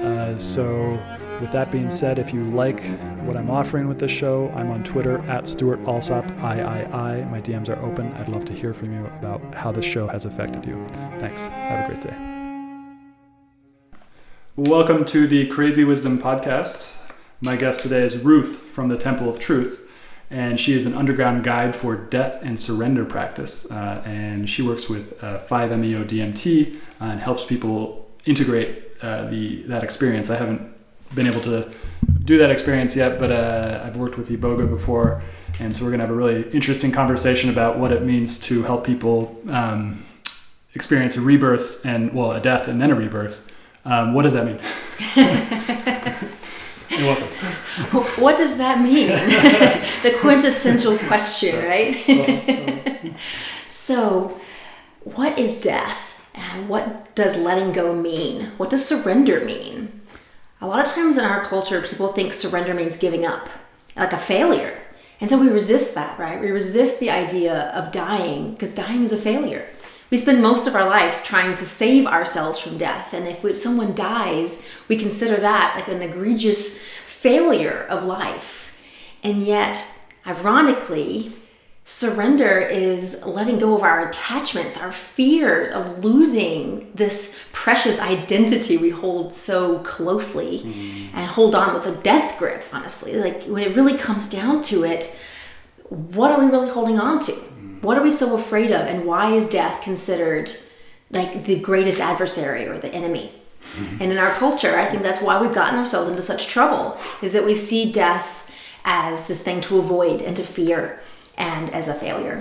uh, so, with that being said, if you like what I'm offering with this show, I'm on Twitter at Stewart Alsop III. My DMs are open. I'd love to hear from you about how this show has affected you. Thanks. Have a great day. Welcome to the Crazy Wisdom Podcast. My guest today is Ruth from the Temple of Truth and she is an underground guide for death and surrender practice. Uh, and she works with uh, 5-MeO DMT uh, and helps people integrate uh, the that experience. I haven't been able to do that experience yet, but uh, I've worked with Iboga before, and so we're gonna have a really interesting conversation about what it means to help people um, experience a rebirth and well, a death and then a rebirth. Um, what does that mean? You're welcome. What does that mean? the quintessential question, right? so, what is death? And what does letting go mean? What does surrender mean? A lot of times in our culture, people think surrender means giving up, like a failure. And so we resist that, right? We resist the idea of dying because dying is a failure. We spend most of our lives trying to save ourselves from death. And if, someone dies, we consider that like an egregious failure of life. And yet, ironically, Surrender is letting go of our attachments, our fears of losing this precious identity we hold so closely mm-hmm. and hold on with a death grip, honestly. Like when it really comes down to it, what are we really holding on to? Mm-hmm. What are we so afraid of? And why is death considered like the greatest adversary or the enemy? Mm-hmm. And in our culture, I think that's why we've gotten ourselves into such trouble, is that we see death as this thing to avoid and to fear and as a failure.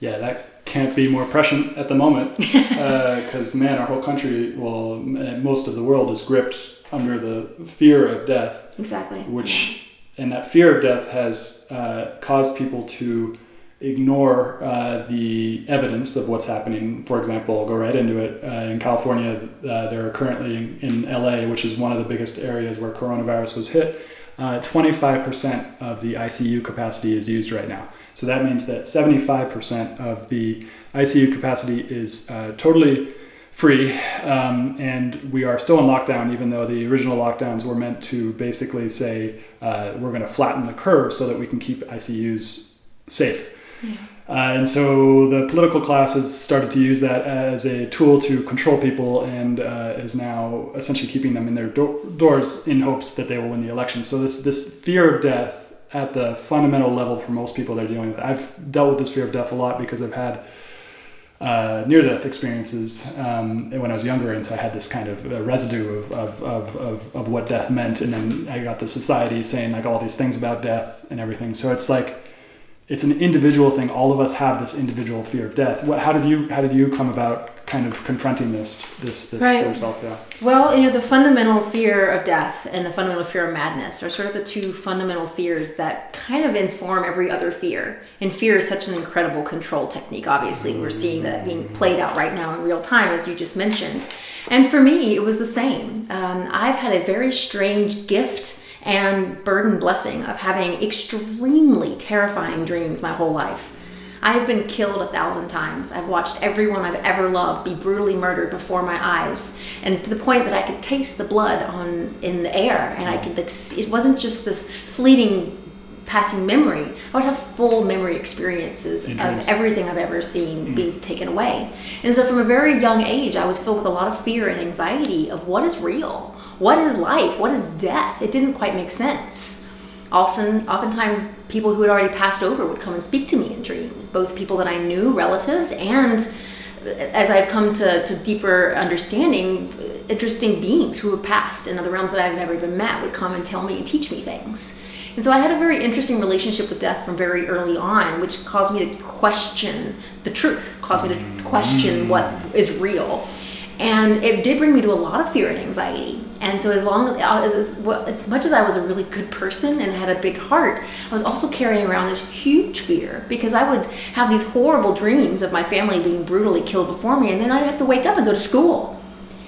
Yeah, that can't be more prescient at the moment because, uh, man, our whole country, well, most of the world is gripped under the fear of death. Exactly. Which, and that fear of death has uh, caused people to ignore uh, the evidence of what's happening. For example, I'll go right into it. Uh, in California, uh, there are currently in, in, LA, which is one of the biggest areas where coronavirus was hit, 25% uh, of the ICU capacity is used right now. So that means that 75% of the ICU capacity is uh, totally free, um, and we are still in lockdown, even though the original lockdowns were meant to basically say uh, we're going to flatten the curve so that we can keep ICUs safe. Yeah. Uh, and so the political class has started to use that as a tool to control people and uh, is now essentially keeping them in their do- doors in hopes that they will win the election. So this this fear of death at the fundamental level for most people they're dealing with. I've dealt with this fear of death a lot because I've had uh, near death experiences um, when I was younger, and so I had this kind of uh, residue of, of, of, of, of what death meant. And then I got the society saying like all these things about death and everything. So it's like it's an individual thing. All of us have this individual fear of death. What, how did you how did you come about kind of confronting this this this right. yourself yeah well you know the fundamental fear of death and the fundamental fear of madness are sort of the two fundamental fears that kind of inform every other fear and fear is such an incredible control technique obviously we're seeing that being played out right now in real time as you just mentioned and for me it was the same um, i've had a very strange gift and burden blessing of having extremely terrifying dreams my whole life I've been killed a thousand times. I've watched everyone I've ever loved be brutally murdered before my eyes, and to the point that I could taste the blood on in the air, and I could. It wasn't just this fleeting passing memory. I would have full memory experiences of everything I've ever seen mm-hmm. be taken away. And so, from a very young age, I was filled with a lot of fear and anxiety of what is real, what is life, what is death. It didn't quite make sense. Also, oftentimes people who had already passed over would come and speak to me in dreams, both people that I knew, relatives, and as I've come to, to deeper understanding, interesting beings who have passed in other realms that I've never even met would come and tell me and teach me things. And so I had a very interesting relationship with death from very early on, which caused me to question the truth, caused me to question what is real. And it did bring me to a lot of fear and anxiety. And so, as long as, as, as much as I was a really good person and had a big heart, I was also carrying around this huge fear because I would have these horrible dreams of my family being brutally killed before me, and then I'd have to wake up and go to school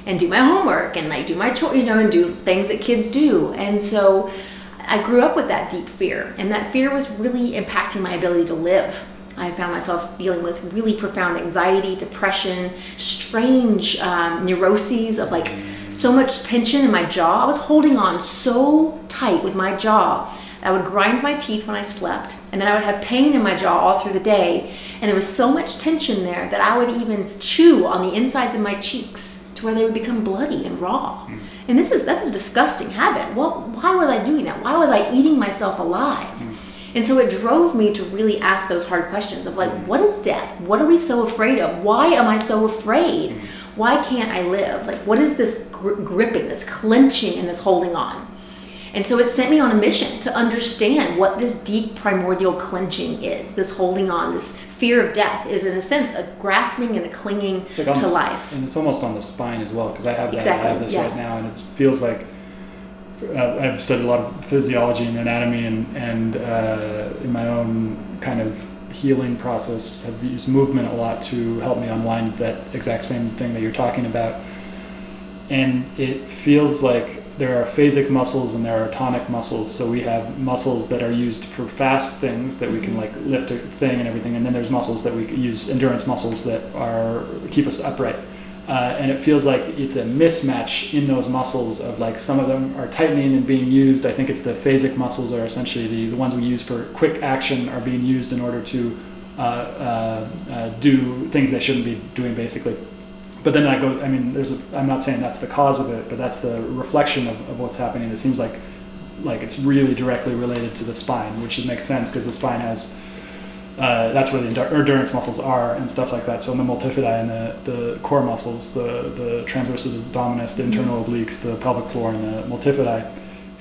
and do my homework and like do my chore, you know, and do things that kids do. And so, I grew up with that deep fear, and that fear was really impacting my ability to live. I found myself dealing with really profound anxiety, depression, strange um, neuroses of like so much tension in my jaw. I was holding on so tight with my jaw. I would grind my teeth when I slept, and then I would have pain in my jaw all through the day. And there was so much tension there that I would even chew on the insides of my cheeks to where they would become bloody and raw. Mm. And this is that's a disgusting habit. What, why was I doing that? Why was I eating myself alive? Mm. And so it drove me to really ask those hard questions of like, what is death? What are we so afraid of? Why am I so afraid? Mm. Why can't I live? Like, what is this gri- gripping, this clenching, and this holding on? And so it sent me on a mission to understand what this deep primordial clenching is, this holding on, this fear of death is in a sense a grasping and a clinging like to life. And it's almost on the spine as well, because I have that, exactly. I have this yeah. right now, and it feels like uh, I've studied a lot of physiology and anatomy, and and uh, in my own kind of healing process have used movement a lot to help me unwind that exact same thing that you're talking about. And it feels like there are phasic muscles and there are tonic muscles. So we have muscles that are used for fast things that we can like lift a thing and everything, and then there's muscles that we use endurance muscles that are keep us upright. Uh, and it feels like it's a mismatch in those muscles of like some of them are tightening and being used. I think it's the phasic muscles are essentially the, the ones we use for quick action are being used in order to uh, uh, uh do things they shouldn't be doing basically. But then I go, I mean, there's a, I'm not saying that's the cause of it, but that's the reflection of, of what's happening. It seems like like it's really directly related to the spine, which makes sense because the spine has uh, that's where the endurance muscles are and stuff like that. So in the multifidi and the, the core muscles, the, the transversus abdominis, the internal mm-hmm. obliques, the pelvic floor, and the multifidi.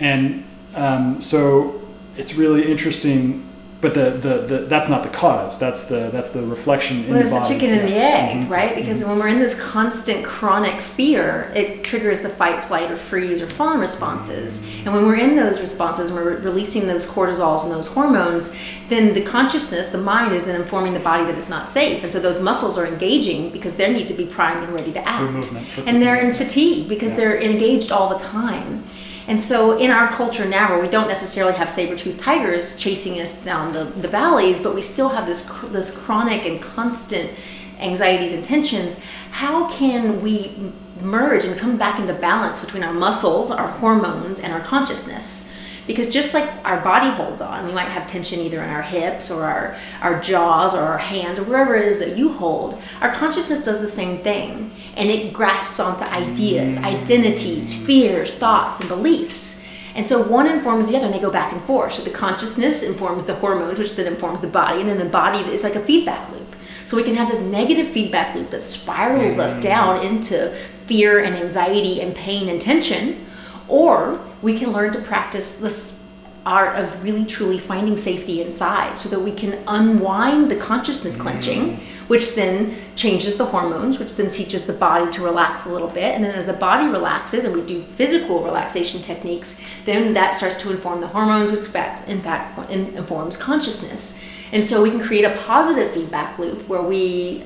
And um, so it's really interesting but the, the, the that's not the cause. That's the that's the reflection well, there's the, the chicken and the egg mm-hmm. right? Because mm-hmm. when we're in this constant chronic fear it triggers the fight flight or freeze or fawn responses. And when we're in those responses and we're releasing those cortisols and those hormones then the consciousness the mind is then informing the body that it's not safe. And so those muscles are engaging because they need to be primed and ready to act. and they're in fatigue because yeah. they're engaged all the time and so in our culture now, where we don't necessarily have saber-toothed tigers chasing us down the, the valleys, but we still have this this chronic and constant anxieties and tensions, how can we merge and come back into balance between our muscles, our hormones, and our consciousness? Because just like our body holds on we might have tension either in our hips or our, our jaws or our hands or wherever it is that you hold our consciousness does the same thing. And it grasps onto ideas mm. identities fears thoughts and beliefs. And so one informs the other and they go back and forth. So the consciousness informs the hormones which then informs the body. And then the body is like a feedback loop. So we can have this negative feedback loop that spirals us mm. down into fear and anxiety and pain and tension. Or we can learn to practice this art of really truly finding safety inside so that we can unwind the consciousness mm-hmm. clenching which then changes the hormones which then teaches the body to relax a little bit and then as the body relaxes and we do physical relaxation techniques then that starts to inform the hormones which in fact informs consciousness and so we can create a positive feedback loop where we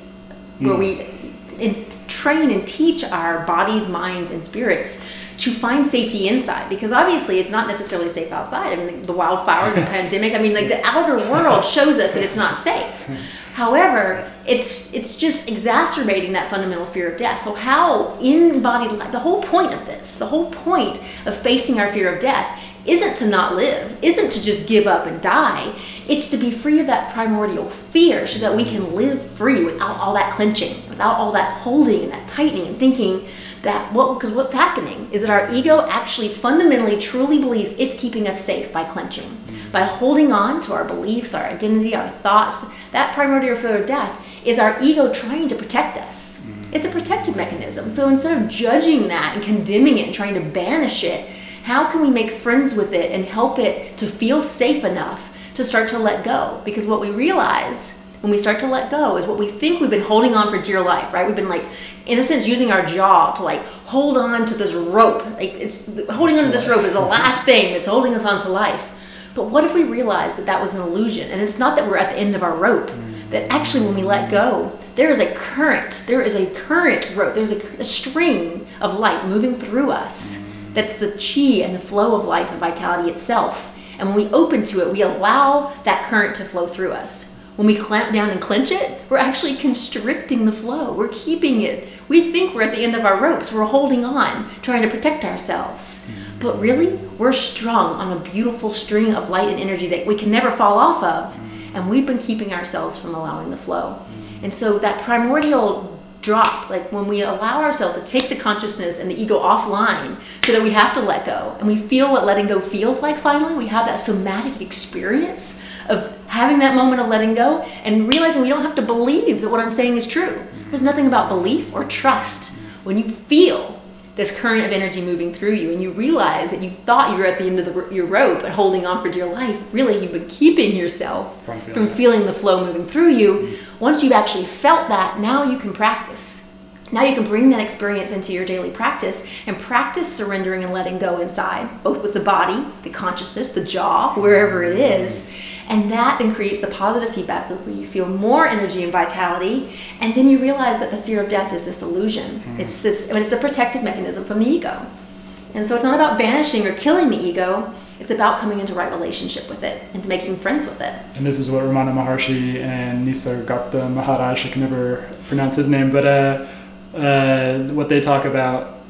where mm. we in, train and teach our bodies minds and spirits to find safety inside because obviously it's not necessarily safe outside. I mean, the, the wildfires, the pandemic, I mean, like the outer world shows us that it's not safe. However, it's it's just exacerbating that fundamental fear of death. So how embodied life, the whole point of this, the whole point of facing our fear of death isn't to not live, isn't to just give up and die. It's to be free of that primordial fear so that we can live free without all that clenching, without all that holding and that tightening and thinking that what because what's happening is that our ego actually fundamentally truly believes it's keeping us safe by clenching mm-hmm. By holding on to our beliefs, our identity, our thoughts, that primordial fear of death is our ego trying to protect us. Mm-hmm. It's a protective mechanism. So instead of judging that and condemning it and trying to banish it, how can we make friends with it and help it to feel safe enough to start to let go? Because what we realize when we start to let go is what we think we've been holding on for dear life, right? We've been like, in a sense, using our jaw to like hold on to this rope. Like it's holding on to this rope is the mm-hmm. last thing that's holding us on to life. But what if we realize that that was an illusion? And it's not that we're at the end of our rope, mm-hmm. that actually when we let go, there is a current, there is a current rope, there's a, a string of light moving through us. Mm-hmm. That's the chi and the flow of life and vitality itself. And when we open to it, we allow that current to flow through us. When we clamp down and clench it, we're actually constricting the flow. We're keeping it. We think we're at the end of our ropes. We're holding on, trying to protect ourselves. Mm-hmm. But really, we're strung on a beautiful string of light and energy that we can never fall off of. Mm-hmm. And we've been keeping ourselves from allowing the flow. And so that primordial drop, like when we allow ourselves to take the consciousness and the ego offline so that we have to let go and we feel what letting go feels like finally, we have that somatic experience of having that moment of letting go and realizing we don't have to believe that what I'm saying is true. There's nothing about belief or trust. When you feel this current of energy moving through you and you realize that you thought you were at the end of the, your rope and holding on for dear life, really you've been keeping yourself from feeling, from feeling the flow moving through you. Mm-hmm. Once you've actually felt that, now you can practice. Now you can bring that experience into your daily practice and practice surrendering and letting go inside, both with the body, the consciousness, the jaw, wherever it is and that then creates the positive feedback loop where you feel more energy and vitality. And then you realize that the fear of death is this illusion. Mm. It's this, it's a protective mechanism from the ego. And so it's not about banishing or killing the ego. It's about coming into right relationship with it and making friends with it. And this is what Ramana Maharshi and Nisargadatta Maharaj, I can never pronounce his name, but uh, uh, what they talk about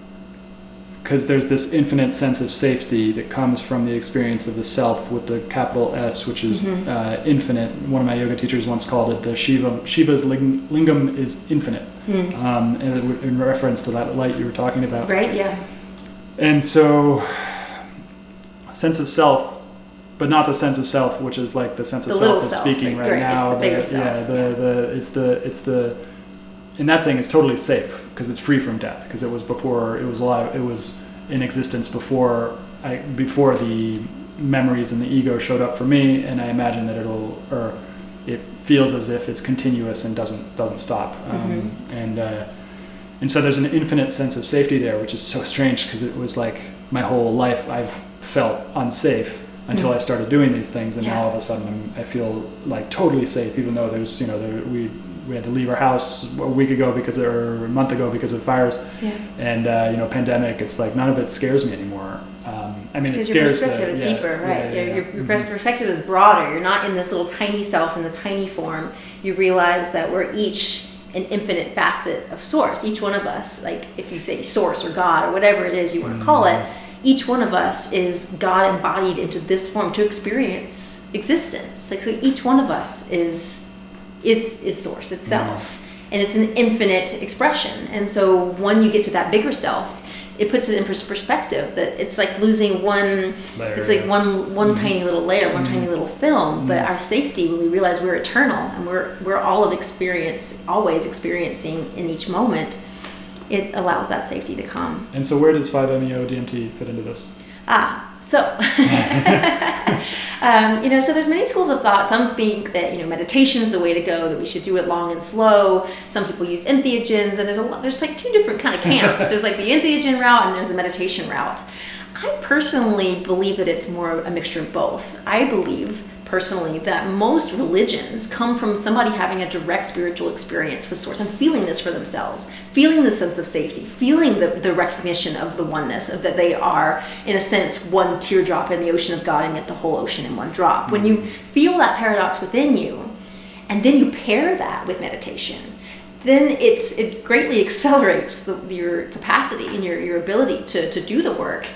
because there's this infinite sense of safety that comes from the experience of the self with the capital S, which is mm-hmm. uh, infinite. One of my yoga teachers once called it the Shiva. Shiva's lingam is infinite, mm. um, in reference to that light you were talking about. Right. Yeah. And so, sense of self, but not the sense of self, which is like the sense of the self that's speaking right, right, now. The yeah, the, the it's the it's the and that thing is totally safe because it's free from death because it was before it was alive it was in existence before I before the memories and the ego showed up for me and I imagine that it'll or it feels as if it's continuous and doesn't doesn't stop um, mm-hmm. and uh, and so there's an infinite sense of safety there which is so strange because it was like my whole life I've felt unsafe until mm-hmm. I started doing these things and yeah. now all of a sudden I'm, I feel like totally safe even though there's you know there, we we had to leave our house a week ago because or a month ago because of fires yeah. and uh, you know pandemic it's like none of it scares me anymore um, I mean because it scares your perspective the, is yeah, deeper right yeah, your, your, your mm-hmm. perspective is broader you're not in this little tiny self in the tiny form you realize that we're each an infinite facet of source each one of us like if you say source or God or whatever it is you want to call it mm-hmm. each one of us is God embodied into this form to experience existence. Like so each one of us is is is source itself. And it's an infinite expression. And so when you get to that bigger self it puts it in perspective that it's like losing one layer, it's like yeah. one one mm tiny little layer one mm tiny little film. Mm but our safety when we realize we're eternal and we're we're all of experience always experiencing in each moment it allows that safety to come. And so where does 5meo dmt fit into this? Ah so, um, you know, so there's many schools of thought. Some think that you know meditation is the way to go, that we should do it long and slow. Some people use entheogens, and there's a lot, there's like two different kind of camps. there's like the entheogen route, and there's the meditation route. I personally believe that it's more of a mixture of both. I believe personally that most religions come from somebody having a direct spiritual experience with source and feeling this for themselves feeling the sense of safety feeling the, the recognition of the oneness of that they are in a sense one teardrop in the ocean of god and yet the whole ocean in one drop. When you feel that paradox within you and then you pair that with meditation then it's it greatly accelerates the, your capacity and your, your ability to, to do the work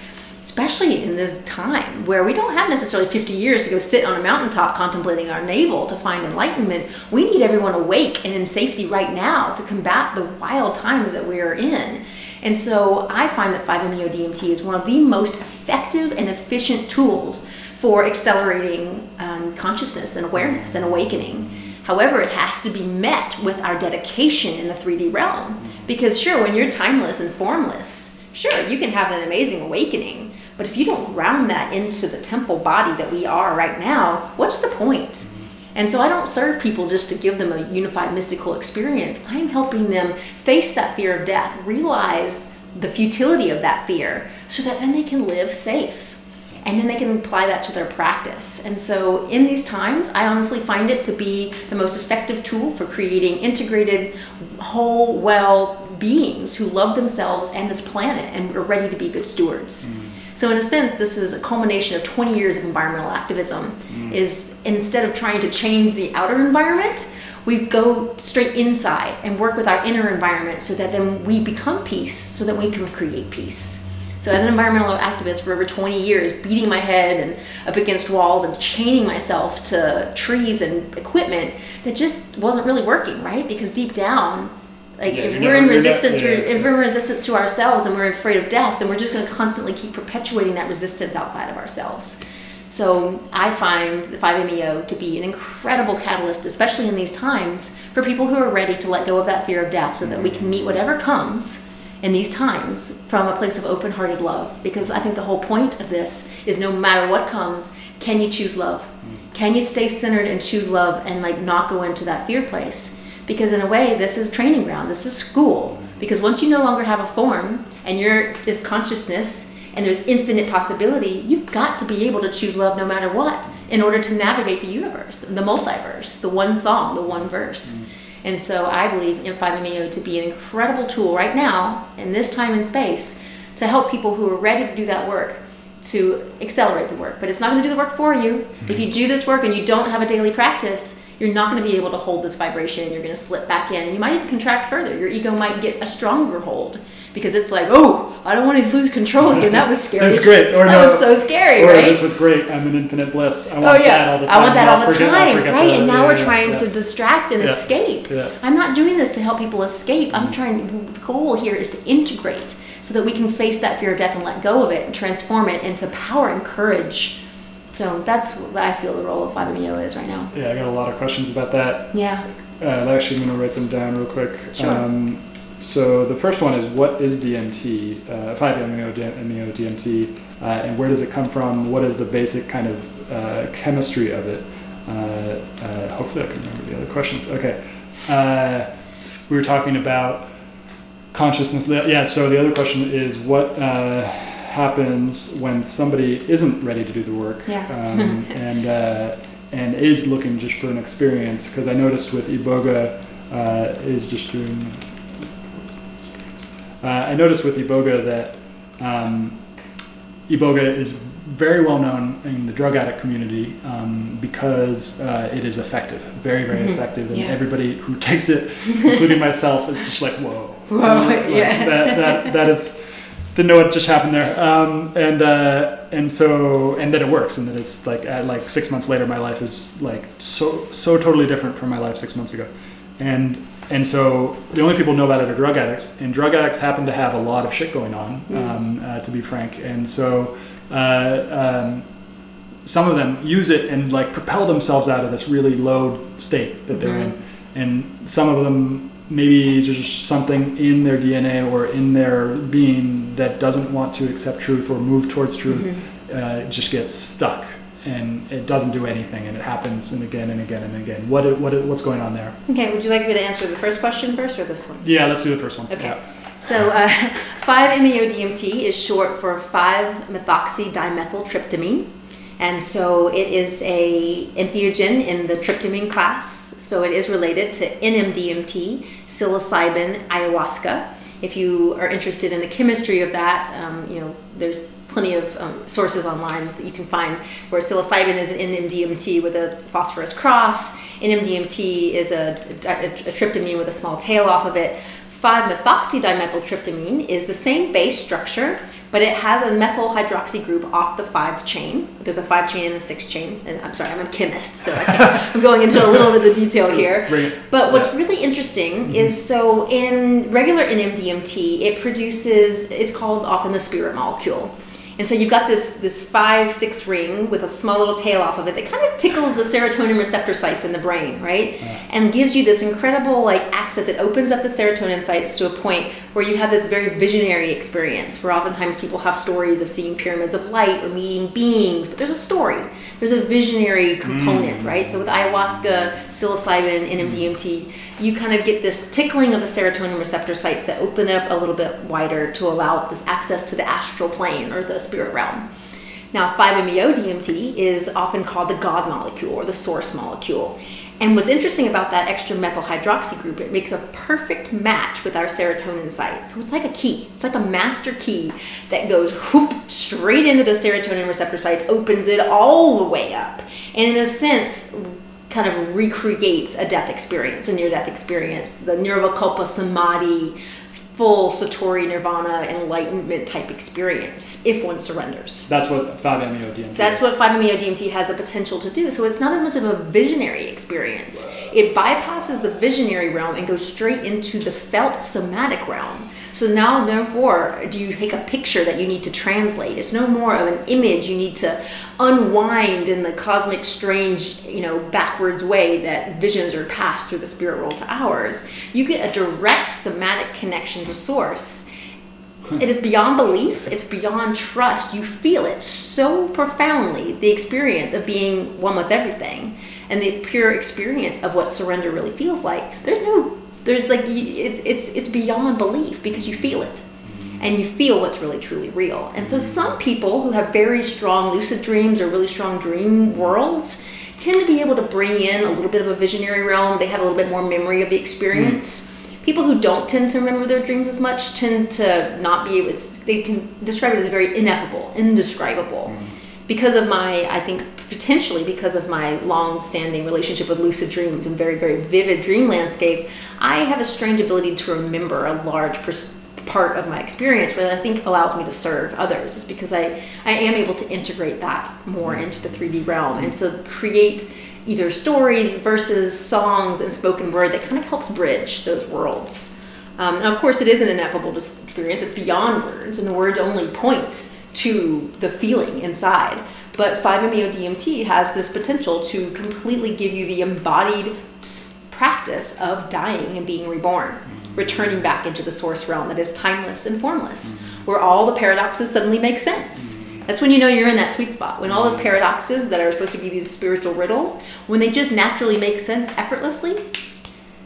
especially in this time where we don't have necessarily 50 years to go sit on a mountaintop contemplating our navel to find enlightenment. We need everyone awake and in safety right now to combat the wild times that we are in. And so I find that 5-MeO DMT is one of the most effective and efficient tools for accelerating um, consciousness and awareness and awakening. However, it has to be met with our dedication in the 3D realm. Because, sure, when you're timeless and formless, sure, you can have an amazing awakening. But if you don't ground that into the temple body that we are right now, what's the point? And so I don't serve people just to give them a unified mystical experience. I'm helping them face that fear of death, realize the futility of that fear, so that then they can live safe. And then they can apply that to their practice. And so, in these times, I honestly find it to be the most effective tool for creating integrated, whole, well beings who love themselves and this planet and are ready to be good stewards. Mm. So in a sense, this is a culmination of 20 years of environmental activism. Mm. Is instead of trying to change the outer environment, we go straight inside and work with our inner environment so that then we become peace, so that we can create peace. So as an environmental activist for over 20 years, beating my head and up against walls and chaining myself to trees and equipment that just wasn't really working, right? Because deep down, like yeah, if we're never, in resistance, not, yeah, if we're in resistance to ourselves and we're afraid of death, then we're just going to constantly keep perpetuating that resistance outside of ourselves. So I find the 5-MeO to be an incredible catalyst, especially in these times, for people who are ready to let go of that fear of death, so that we can meet whatever comes in these times from a place of open-hearted love. Because I think the whole point of this is, no matter what comes, can you choose love? Can you stay centered and choose love and like not go into that fear place? Because in a way this is training ground. This is school. Because once you no longer have a form and you're just consciousness and there's infinite possibility you've got to be able to choose love no matter what in order to navigate the universe the multiverse the one song the one verse. Mm. and so i believe in 5meo to be an incredible tool right now in this time and space to help people who are ready to do that work to accelerate the work. But it's not going to do the work for you. Mm-hmm. if you do this work and you don't have a daily practice you're not going to be able to hold this vibration you're going to slip back in and you might even contract further. Your ego might get a stronger hold because it's like oh i don't want to lose control again that was scary. That's great. Or that no, was so scary or right? this was great i'm in infinite bliss. I want oh, yeah. that all the time i want that all the forget, time right? and now yeah, we're trying yeah. to distract and escape. I'm not doing this to help people escape. I'm mm-hmm. trying the goal here is to integrate so that we can face that fear of death and let go of it and transform it into power and courage so that's what I feel the role of 5-MeO is right now. Yeah, I got a lot of questions about that. Yeah. Uh, actually, I'm going to write them down real quick. Sure. Um, so the first one is what is DMT, uh, 5-MeO, MEO, DMT, uh, and where does it come from? What is the basic kind of uh, chemistry of it? Uh, uh, hopefully I can remember the other questions. Okay. Uh, we were talking about consciousness. Yeah, so the other question is what happens when somebody isn't ready to do the work yeah. um, and uh, and is looking just for an experience. Because I noticed with Iboga uh, is just doing. Uh, I noticed with Iboga that um, Iboga is very well known in the drug addict community um, because uh, it is effective, very very mm-hmm. effective, and yeah. everybody who takes it, including myself, is just like whoa, whoa, like, yeah, that, that that is didn't know what just happened there. Um, and uh, and so and that it works, and that it's like at like six months later, my life is like so so totally different from my life six months ago, and and so the only people who know about it are drug addicts, and drug addicts happen to have a lot of shit going on, mm. um, uh, to be frank, and so. Uh, um, some of them use it and like propel themselves out of this really low state that mm-hmm. they're in, and some of them maybe just something in their DNA or in their being that doesn't want to accept truth or move towards truth mm-hmm. uh, just gets stuck and it doesn't do anything and it happens and again and again and again. What, what what's going on there? Okay, would you like me to answer the first question first or this one? Yeah, let's do the first one. Okay. Yeah. So, uh, 5-MeO-DMT is short for 5-methoxydimethyltryptamine. And so it is a entheogen in the tryptamine class. So it is related to N,N-DMT, psilocybin, ayahuasca. If you are interested in the chemistry of that, um, you know, there's plenty of um, sources online that you can find where psilocybin is an N,N-DMT with a phosphorus cross. N,N-DMT is a, a, a tryptamine with a small tail off of it. 5-methoxydimethyltryptamine is the same base structure, but it has a methyl hydroxy group off the five chain. There's a five chain and a six chain. And I'm sorry, I'm a chemist, so I am going into a little bit of the detail here. But what's really interesting mm-hmm. is so in regular N,N-DMT, it produces, it's called often the spirit molecule. And so you've got this this five six ring with a small little tail off of it that kind of tickles the serotonin receptor sites in the brain, right? And gives you this incredible like access. It opens up the serotonin sites to a point where you have this very visionary experience. Where oftentimes people have stories of seeing pyramids of light or meeting beings, but there's a story. There's a visionary mm. component, right? So with ayahuasca, psilocybin, N,N-DMT, you kind of get this tickling of the serotonin receptor sites that open up a little bit wider to allow this access to the astral plane or the spirit realm. Now, 5-MeO-DMT is often called the God molecule or the source molecule. And what's interesting about that extra methyl hydroxy group, it makes a perfect match with our serotonin site. So it's like a key. It's like a master key that goes whoop straight into the serotonin receptor sites, opens it all the way up. And in a sense, kind of recreates a death experience, a near death experience, the nirvikalpa samadhi, full satori nirvana enlightenment type experience if one surrenders. That's what 5-MeO-DMT That's is. what 5-MeO-DMT has the potential to do. So it's not as much of a visionary experience. It bypasses the visionary realm and goes straight into the felt somatic realm. So now, therefore, do you take a picture that you need to translate? It's no more of an image you need to unwind in the cosmic, strange, you know, backwards way that visions are passed through the spirit world to ours. You get a direct somatic connection to source. Hmm. It is beyond belief, it's beyond trust. You feel it so profoundly the experience of being one with everything and the pure experience of what surrender really feels like. There's no there's like it's it's it's beyond belief because you feel it and you feel what's really truly real. And so some people who have very strong lucid dreams or really strong dream worlds tend to be able to bring in a little bit of a visionary realm. They have a little bit more memory of the experience. Mm-hmm. People who don't tend to remember their dreams as much tend to not be able. They can describe it as very ineffable, indescribable, mm-hmm. because of my. I think potentially because of my long-standing relationship with lucid dreams and very very vivid dream landscape. I have a strange ability to remember a large part of my experience, which I think allows me to serve others, is because I, I am able to integrate that more into the 3D realm and so create either stories, verses, songs, and spoken word that kind of helps bridge those worlds. Um, and of course, it is an ineffable experience, it's beyond words, and the words only point to the feeling inside. But 5-MeO-DMT has this potential to completely give you the embodied practice of dying and being reborn mm-hmm. returning back into the source realm that is timeless and formless, where all the paradoxes suddenly make sense. Mm-hmm. That's when you know you're in that sweet spot. When all those paradoxes that are supposed to be these spiritual riddles, when they just naturally make sense effortlessly,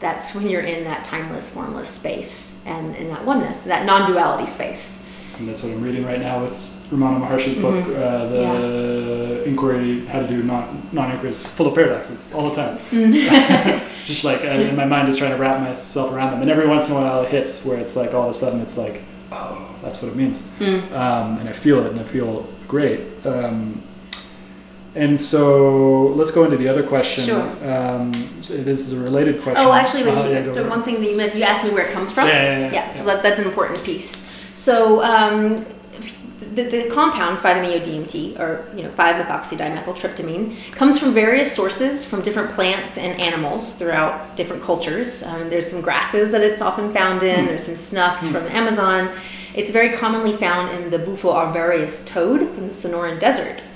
that's when you're in that timeless, formless space and in that oneness, that non duality space. And that's what I'm reading right now with Ramana Maharshi's book, Mm-hmm. uh, the Inquiry, How to Do Non Non-Inquiry. It's full of paradoxes all the time. Mm. Just like, uh, and my mind is trying to wrap myself around them. And every once in a while it hits where it's like all of a sudden it's like, oh, that's what it means. Mm. Um, and I feel it and I feel great. Um, and so let's go into the other question. Sure. Um, so this is a related question. Oh, actually, but Uh-huh, you, yeah, the one thing that you missed, you asked me where it comes from. Yeah, yeah, yeah, Yeah, so yeah. That, that's an important piece. So um, the, the compound 5-MeO-DMT, or you know 5-methoxydimethyltryptamine, comes from various sources from different plants and animals throughout different cultures. Um, there's some grasses that it's often found in. There's some snuffs from the Amazon. It's very commonly found in the Bufo alvarius toad from the Sonoran Desert.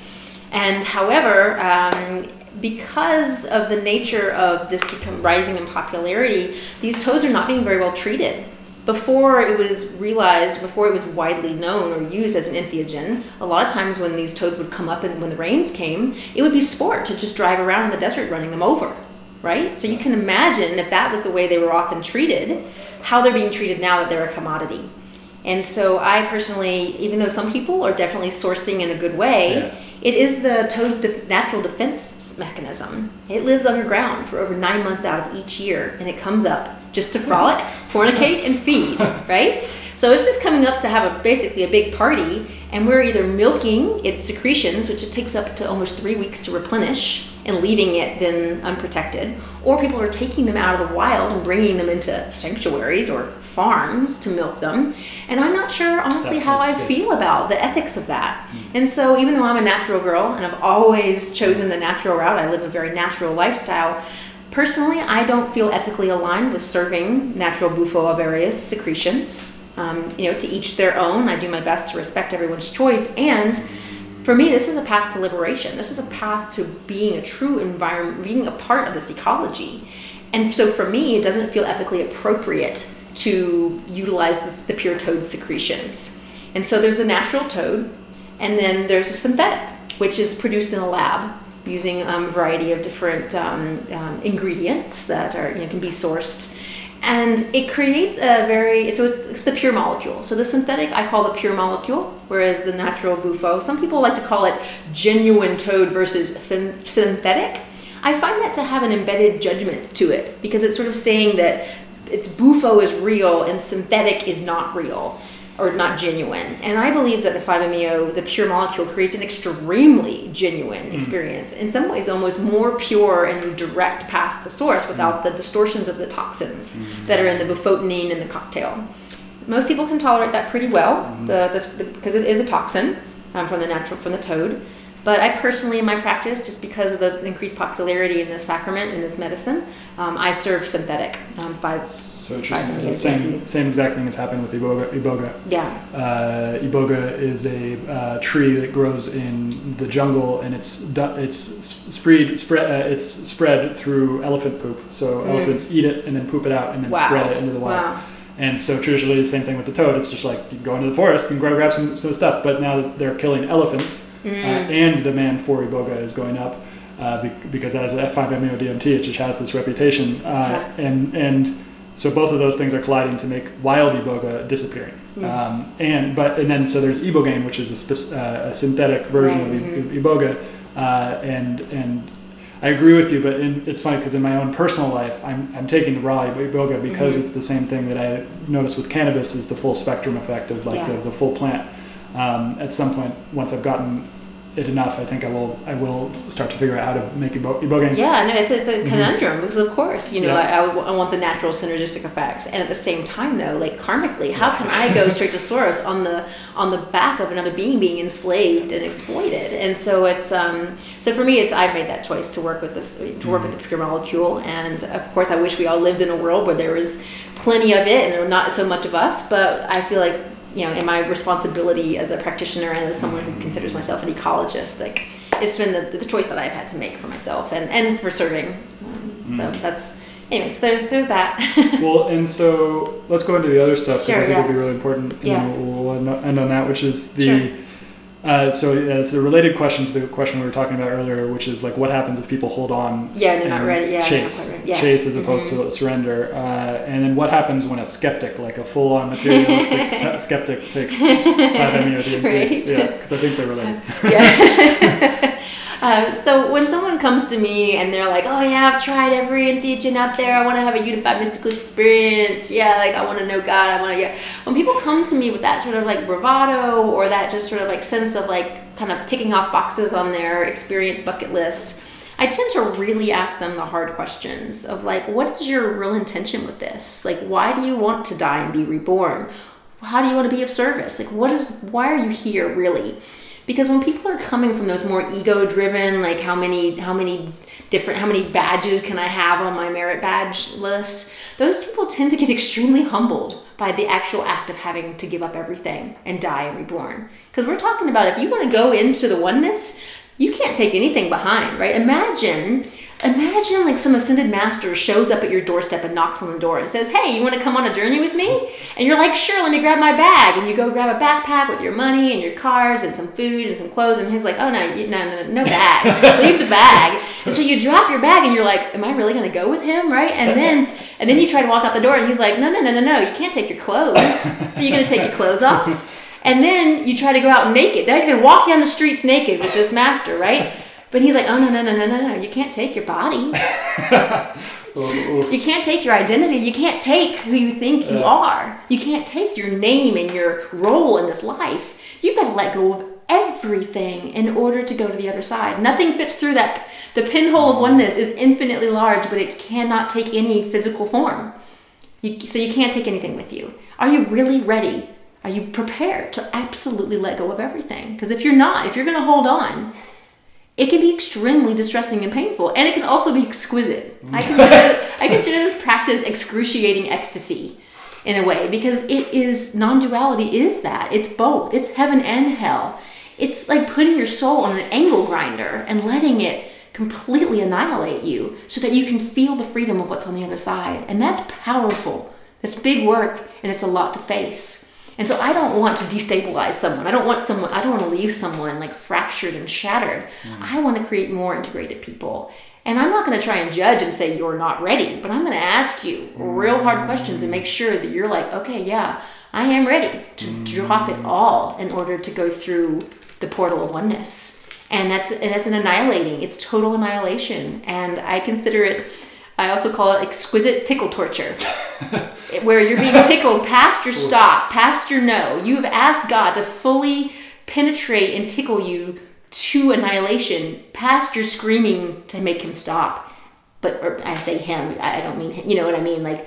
And however, um, because of the nature of this become rising in popularity, these toads are not being very well treated. Before it was realized, before it was widely known or used as an entheogen, a lot of times when these toads would come up and when the rains came, it would be sport to just drive around in the desert running them over, right? So you can imagine if that was the way they were often treated, how they're being treated now that they're a commodity. And so I personally, even though some people are definitely sourcing in a good way, Yeah. it is the toad's def- natural defense mechanism. It lives underground for over nine months out of each year, and it comes up just to frolic, fornicate, and feed, right? So it's just coming up to have a basically a big party, and we're either milking its secretions, which it takes up to almost three weeks to replenish, and leaving it then unprotected, or people are taking them out of the wild and bringing them into sanctuaries or farms to milk them. And I'm not sure, honestly, That's how I feel about the ethics of that. Mm. And so, even though I'm a natural girl and I've always chosen the natural route, I live a very natural lifestyle. Personally, I don't feel ethically aligned with serving natural bufo alvarius secretions. Um, you know, to each their own. I do my best to respect everyone's choice. And for me, this is a path to liberation. This is a path to being a true environment, being a part of this ecology. And so for me, it doesn't feel ethically appropriate to utilize this, the pure toad secretions. And so there's a natural toad, and then there's a synthetic, which is produced in a lab using um, a variety of different um, um, ingredients that are you know can be sourced. And it creates a very so it's the pure molecule. So the synthetic i call the pure molecule whereas the natural bufo some people like to call it genuine toad versus synthetic. I find that to have an embedded judgment to it because it's sort of saying that it's bufo is real and synthetic is not real or not genuine. And I believe that the 5-MeO, the pure molecule, creates an extremely genuine mm. experience. In some ways, almost more pure and direct path to source without mm. the distortions of the toxins mm. that are in the bufotenine in the cocktail. Most people can tolerate that pretty well, mm. the, the, because it is a toxin um, from the natural from the toad. But I personally, in my practice, just because of the increased popularity in this sacrament in this medicine, um, I serve synthetic um, five. So interesting. It's the same same exact thing that's happening with iboga. Iboga. Yeah. Uh, iboga is a uh, tree that grows in the jungle, and it's it's spread spread uh, it's spread through elephant poop. So mm. elephants eat it and then poop it out and then wow. spread it into the wild. Wow. And so traditionally, the same thing with the toad. It's just like you go into the forest and grab, grab some, some stuff. But now that they're killing elephants, mm. uh, and demand for iboga is going up uh, be, because as a F5-MeO DMT, it just has this reputation, uh, and and so both of those things are colliding to make wild iboga disappearing. Mm. Um, and but and then so there's ibogaine, which is a, spe- uh, a synthetic version right. of mm-hmm. iboga, uh, and and I agree with you, but in, it's funny because in my own personal life, I'm, I'm taking the raw iboga because mm-hmm. it's the same thing that I notice with cannabis is the full spectrum effect of like yeah. the, the full plant. Um, at some point, once I've gotten it enough, I think I will I will start to figure out how to make ibogaine. Yeah, no, it's, it's a mm-hmm. conundrum mm-hmm. because of course you know yeah. I, I, want the natural synergistic effects, and at the same time though, like karmically, how can I go straight to source on the on the back of another being being enslaved and exploited? And so it's um so for me, it's I've made that choice to work with this to work mm-hmm. with the pure molecule, and of course I wish we all lived in a world where there was plenty of it and there were not so much of us, but I feel like you know, in my responsibility as a practitioner and as someone who considers myself an ecologist, like it's been the, the choice that I've had to make for myself and, and for serving. Um, mm. So that's, anyways, there's there's that. well, and so let's go into the other stuff because sure, I think yeah. it'll be really important. And yeah. we'll, we'll end on that, which is the. Sure uh, so it's a related question to the question we were talking about earlier, which is like what happens if people hold on? Yeah, they're not ready. Yeah, chase, ready. Yes. chase as opposed mm-hmm. to surrender. Uh, and then what happens when a skeptic, like a full-on materialistic t- skeptic, takes 5-MeO DMT? Right. Yeah, because I think they're related. yeah. Uh, so when someone comes to me and they're like, "Oh yeah, I've tried every entheogen out there. I want to have a unified mystical experience. Yeah, like I want to know God. I want to." Yeah. When people come to me with that sort of like bravado or that just sort of like sense of like kind of ticking off boxes on their experience bucket list, I tend to really ask them the hard questions of like, what is your real intention with this? Like, why do you want to die and be reborn? How do you want to be of service? Like, what is? Why are you here really? Because when people are coming from those more ego driven like how many how many different how many badges can i have on my merit badge list? Those people tend to get extremely humbled by the actual act of having to give up everything and die and reborn. Because we're talking about if you want to go into the oneness you can't take anything behind right? Imagine Imagine like some ascended master shows up at your doorstep and knocks on the door and says, Hey, you want to come on a journey with me? And you're like, Sure, let me grab my bag. And you go grab a backpack with your money and your cards and some food and some clothes. And he's like, Oh, no, you, no, no, no bag. Leave the bag. And so you drop your bag and you're like, Am I really going to go with him? Right? And then, and then you try to walk out the door and he's like, No, no, no, no, no, you can't take your clothes. So you're going to take your clothes off. And then you try to go out naked. Now you're going to walk down the streets naked with this master, right? But he's like, oh no no no no no no! You can't take your body. you can't take your identity. You can't take who you think you are. You can't take your name and your role in this life. You've got to let go of everything in order to go to the other side. Nothing fits through that. The pinhole of oneness is infinitely large, but it cannot take any physical form. You, so you can't take anything with you. Are you really ready? Are you prepared to absolutely let go of everything? Because if you're not, if you're going to hold on, it can be extremely distressing and painful, and it can also be exquisite. I mm. consider, I consider this practice excruciating ecstasy. in a way because it is non-duality is that. It's both. It's heaven and hell. It's like putting your soul on an angle grinder and letting it completely annihilate you so that you can feel the freedom of what's on the other side. And that's powerful. It's big work and it's a lot to face and so I don't want to destabilize someone. I don't want someone, I don't want to leave someone like fractured and shattered. Mm. I want to create more integrated people. And I'm not going to try and judge and say you're not ready, but I'm going to ask you real hard questions and make sure that you're like, okay, yeah, I am ready to mm. drop it all in order to go through the portal of oneness. And that's and it's an annihilating. It's total annihilation. And I consider it I also call it exquisite tickle torture, where you're being tickled past your stop, past your no. You have asked God to fully penetrate and tickle you to annihilation, past your screaming to make him stop. But I say him, I don't mean him, you know what I mean? Like,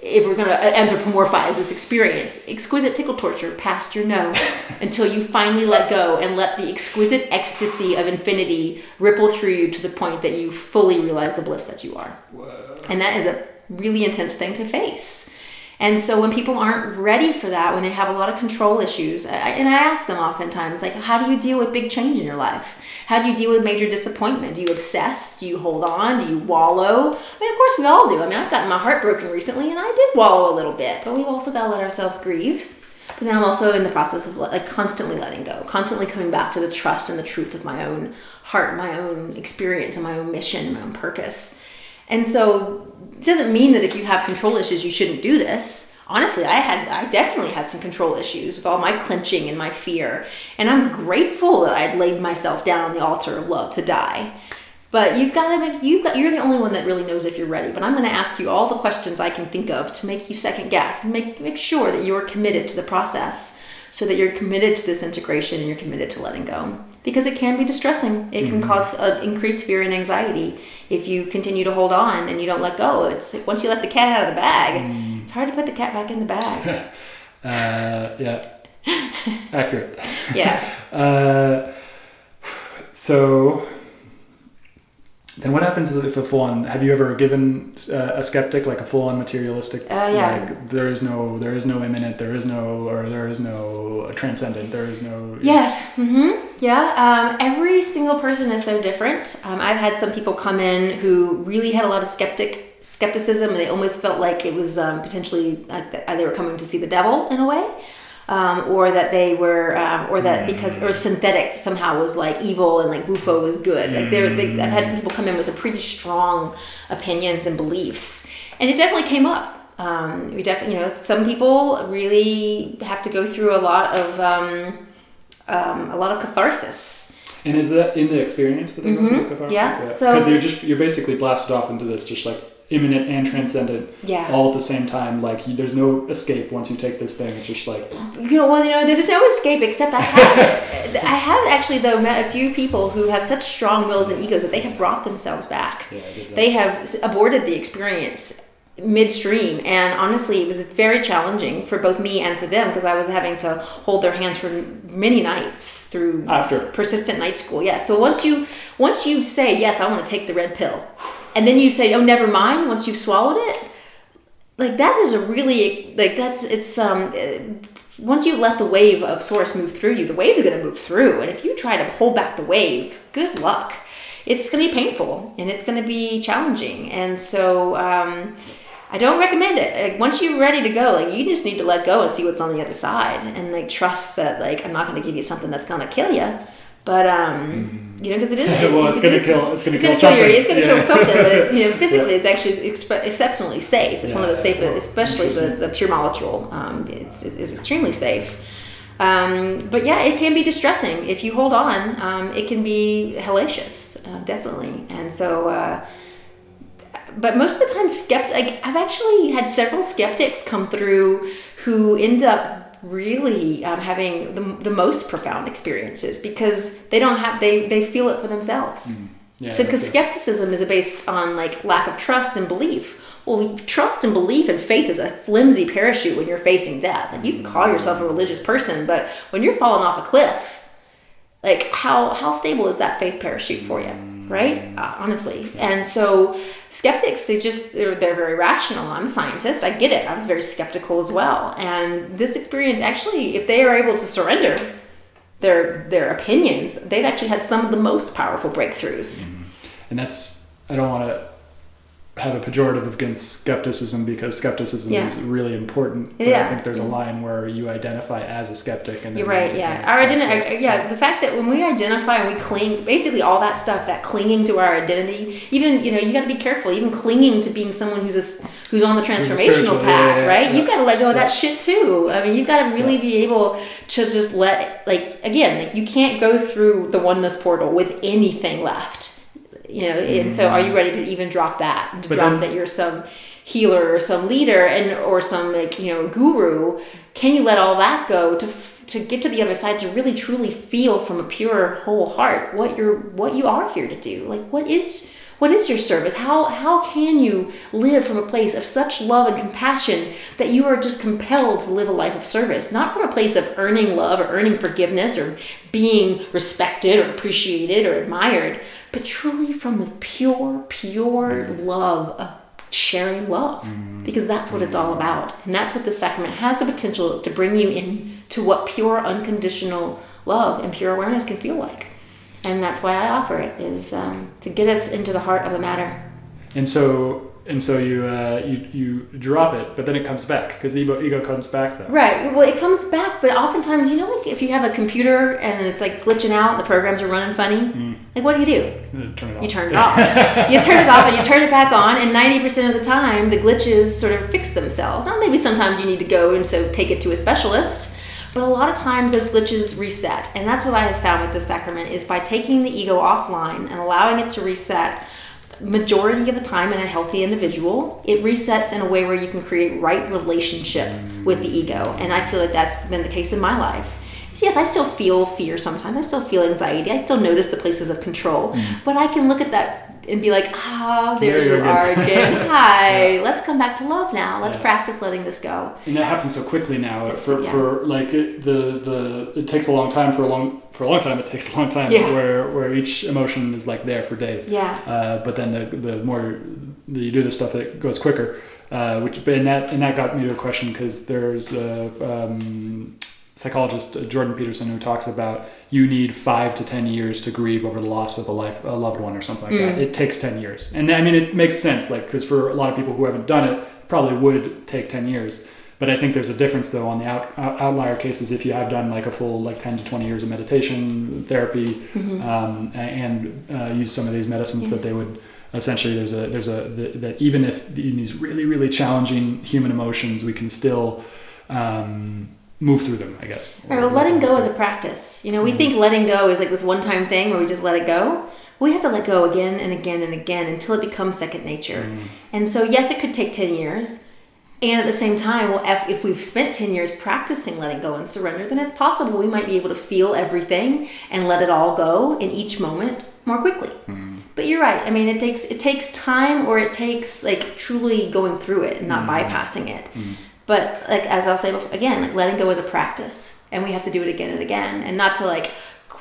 if we're going to uh, anthropomorphize this experience, exquisite tickle torture past your no until you finally let go and let the exquisite ecstasy of infinity ripple through you to the point that you fully realize the bliss that you are. Whoa. And that is a really intense thing to face. And so when people aren't ready for that, when they have a lot of control issues, I, and I ask them oftentimes, like, how do you deal with big change in your life? How do you deal with major disappointment? Do you obsess? Do you hold on? Do you wallow? I mean, of course, we all do. I mean, I've gotten my heart broken recently, and I did wallow a little bit, but we've also got to let ourselves grieve. But now I'm also in the process of like constantly letting go, constantly coming back to the trust and the truth of my own heart, my own experience, and my own mission, my own purpose. And so it doesn't mean that if you have control issues, you shouldn't do this. Honestly, I had I definitely had some control issues with all my clenching and my fear. And I'm grateful that I'd laid myself down on the altar of love to die. But you've got to make you've got you're the only one that really knows if you're ready. But I'm going to ask you all the questions I can think of to make you second guess and make make sure that you're committed to the process so that you're committed to this integration and you're committed to letting go because it can be distressing. It can mm-hmm. cause uh, increased fear and anxiety if you continue to hold on and you don't let go. It's once you let the cat out of the bag, mm. it's hard to put the cat back in the bag. uh, yeah, accurate. Yeah. uh, so then what happens if a full-on? Have you ever given uh, a skeptic like a full-on materialistic? Uh, yeah. Like there is no, there is no imminent there is no, or there is no transcendent, there is no. Yes. Mm-hmm. Yeah. Um, every single person is so different. Um, I've had some people come in who really had a lot of skeptic skepticism. And they almost felt like it was um, potentially like they were coming to see the devil in a way um, or that they were, um, or that because or synthetic somehow was like evil and like Bufo was good. Like they, they, I've had some people come in with some pretty strong opinions and beliefs, and it definitely came up. Um, we definitely, you know, some people really have to go through a lot of um, um, a lot of catharsis. And is that in the experience that they mm-hmm. go through the catharsis? Yeah. Because so, you're just you're basically blasted off into this just like immanent and transcendent yeah. all at the same time. Like you, there's no escape once you take this thing. It's just like you know well you know there's no escape except i have i have actually though met a few people who have such strong wills and egos that they have brought themselves back. Yeah, they have aborted the experience midstream and honestly it was very challenging for both me and for them because i was having to hold their hands for many nights through after. persistent night school. Yes. So once you once you say yes i want to take the red pill and then you say, "Oh, never mind." Once you've swallowed it, like that is a really like that's it's um. Once you let the wave of source move through you, the wave is going to move through. And if you try to hold back the wave, good luck. It's going to be painful and it's going to be challenging. And so, um, I don't recommend it. Like, once you're ready to go, like you just need to let go and see what's on the other side, and like trust that like I'm not going to give you something that's going to kill you. But um, mm-hmm. you know, because it is. well, it's, going to kill. It's going to kill, kill your. It's going to yeah. kill something, but it's you know physically, yeah. it's actually exp- exceptionally safe. It's yeah, one of the safest, especially the, the pure molecule. Um, it's, it's, it's extremely safe. Um, but yeah, it can be distressing if you hold on. Um, it can be hellacious, uh, definitely. And so, uh, but most of the time, skept like I've actually had several skeptics come through who end up really um, having the, the most profound experiences because they don't have they they feel it for themselves. Mm. yeah, so because skepticism is based on like lack of trust and belief. Well trust and belief and faith is a flimsy parachute when you're facing death. And you can call yourself a religious person but when you're falling off a cliff like how how stable is that faith parachute for you? Right? Uh, honestly. And so skeptics, they just, they're, they're very rational. I'm a scientist. I get it. I was very skeptical as well. And this experience actually, if they are able to surrender their, their opinions, they've actually had some of the most powerful breakthroughs. Mm-hmm. And that's, I don't want to have a pejorative against skepticism because skepticism Yeah. is really important. But Yeah. I think there's a line where you identify as a skeptic and You're right. Yeah. Our identity. Yeah. The fact that when we identify and we cling, basically all that stuff, that clinging to our identity. Even you know, you got to be careful. Even clinging to being someone who's a, who's on the transformational path, yeah, right? You've got to let go of that shit too. I mean, you've got to really be able to just let, like, again, like, you can't go through the oneness portal with anything left. You know, and so are you ready to even drop that? To Mm-hmm. But drop then- that you're some healer or some leader and or some like you know guru can you let all that go to to get to the other side to really truly feel from a pure whole heart what you're what you are here to do like what is what is your service? How how can you live from a place of such love and compassion that you are just compelled to live a life of service? Not from a place of earning love or earning forgiveness or being respected or appreciated or admired but truly from the pure pure mm. love of sharing love. Mm. Because that's what it's mm. all about. And that's what the sacrament has the potential is to bring you in to what pure unconditional love and pure awareness can feel like and that's why i offer it is um, to get us into the heart of the matter And so and so you uh, you you drop it, but then it comes back because the ego, ego comes back though. right well it comes back but oftentimes you know like if you have a computer and it's like glitching out the programs are running funny like what do you do Turn it off. you turn it off. you turn it off and you turn it back on, and 90% of the time, the glitches sort of fix themselves. Now, maybe sometimes you need to go and so take it to a specialist, but a lot of times those glitches reset. And that's what I have found with the sacrament is by taking the ego offline and allowing it to reset, majority of the time in a healthy individual, it resets in a way where you can create right relationship with the ego. And I feel like that's been the case in my life. So yes, I still feel fear sometimes. I still feel anxiety. I still notice the places of control. Mm. But I can look at that and be like, ah, there, There you are again. Hi, let's come back to love now. Let's Yeah. practice letting this go. and that happens so quickly now. For, yeah. for like it, the the it takes a long time for a long for a long time. It takes a long time Yeah. where where each emotion is like there for days. Yeah. Uh, but then the the more you do this stuff, it goes quicker. Uh, which but and that and that got me to a question because there's a um, psychologist Jordan Peterson who talks about you need five to ten years to grieve over the loss of a life a loved one or something like that. It takes ten years, and I mean it makes sense like because for a lot of people who haven't done it, probably would take ten years. But I think there's a difference though on the out, out, outlier cases if you have done like a full like 10 to 20 years of meditation therapy um, and uh, use some of these medicines that they would essentially there's a there's a that, that even if in these really really challenging human emotions we can still um, move through them I guess. Right, well, letting go is a practice. You know, we mm-hmm. think letting go is like this one time thing where we just let it go. We have to let go again and again and again until it becomes second nature. Mm-hmm. And so, yes, it could take 10 years. And at the same time, well, if, if we've spent 10 years practicing letting go and surrender, then it's possible we might be able to feel everything and let it all go in each moment more quickly. Mm-hmm. But you're right. I mean, it takes it takes time, or it takes like truly going through it and not bypassing it. But like as I'll say bef- again, like letting go is a practice, and we have to do it again and again, and not to like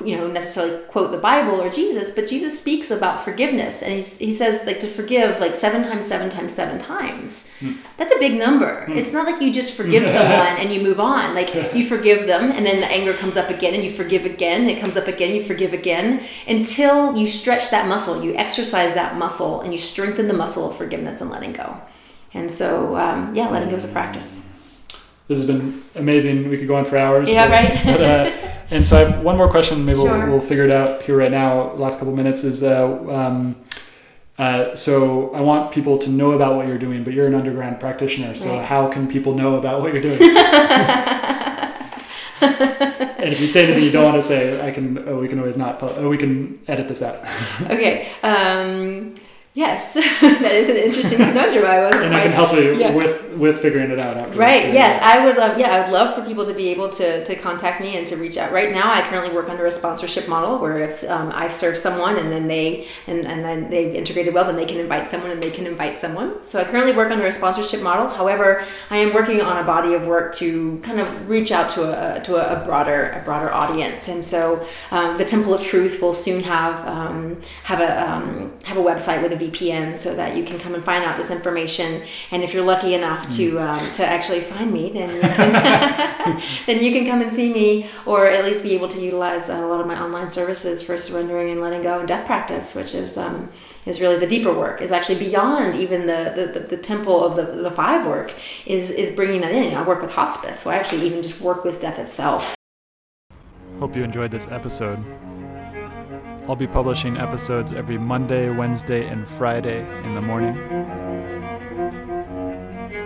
you know necessarily quote the Bible or Jesus, but Jesus speaks about forgiveness, and he's, he says like to forgive like seven times, seven times, seven times. Hmm. That's a big number. Hmm. It's not like you just forgive someone and you move on. Like you forgive them, and then the anger comes up again, and you forgive again, it comes up again, you forgive again, until you stretch that muscle, you exercise that muscle, and you strengthen the muscle of forgiveness and letting go. And so, um, yeah, letting go is a practice. This has been amazing. We could go on for hours. Yeah, but- right? but, uh, and so I have one more question. Maybe Sure. we'll, we'll figure it out here right now. Last couple minutes is uh, um, uh, so I want people to know about what you're doing, but you're an underground practitioner. So Right. how can people know about what you're doing? and if you say anything you don't want to say, I can. Oh, we can always not. Oh, we can edit this out. okay. Um, Yes, that is an interesting conundrum. I was and I can help you yeah. with with figuring it out after. Right. Yes, I would love. Yeah, I would love for people to be able to to contact me and to reach out. Right now, I currently work under a sponsorship model where if um, I serve someone and then they and and then they've integrated well, then they can invite someone and they can invite someone. So I currently work under a sponsorship model. However, I am working on a body of work to kind of reach out to a to a, broader a broader audience. And so um, the Temple of Truth will soon have um, have a um, have a website with a VPN so that you can come and find out this information. And if you're lucky enough to mm. um, to actually find me, then you can then you can come and see me, or at least be able to utilize a lot of my online services for surrendering and letting go and death practice, which is um, is really the deeper work. Is actually beyond even the the, the, the temple of the, the five work. Is is bringing that in. I work with hospice, so I actually even just work with death itself. Hope you enjoyed this episode. I'll be publishing episodes every Monday, Wednesday, and Friday in the morning.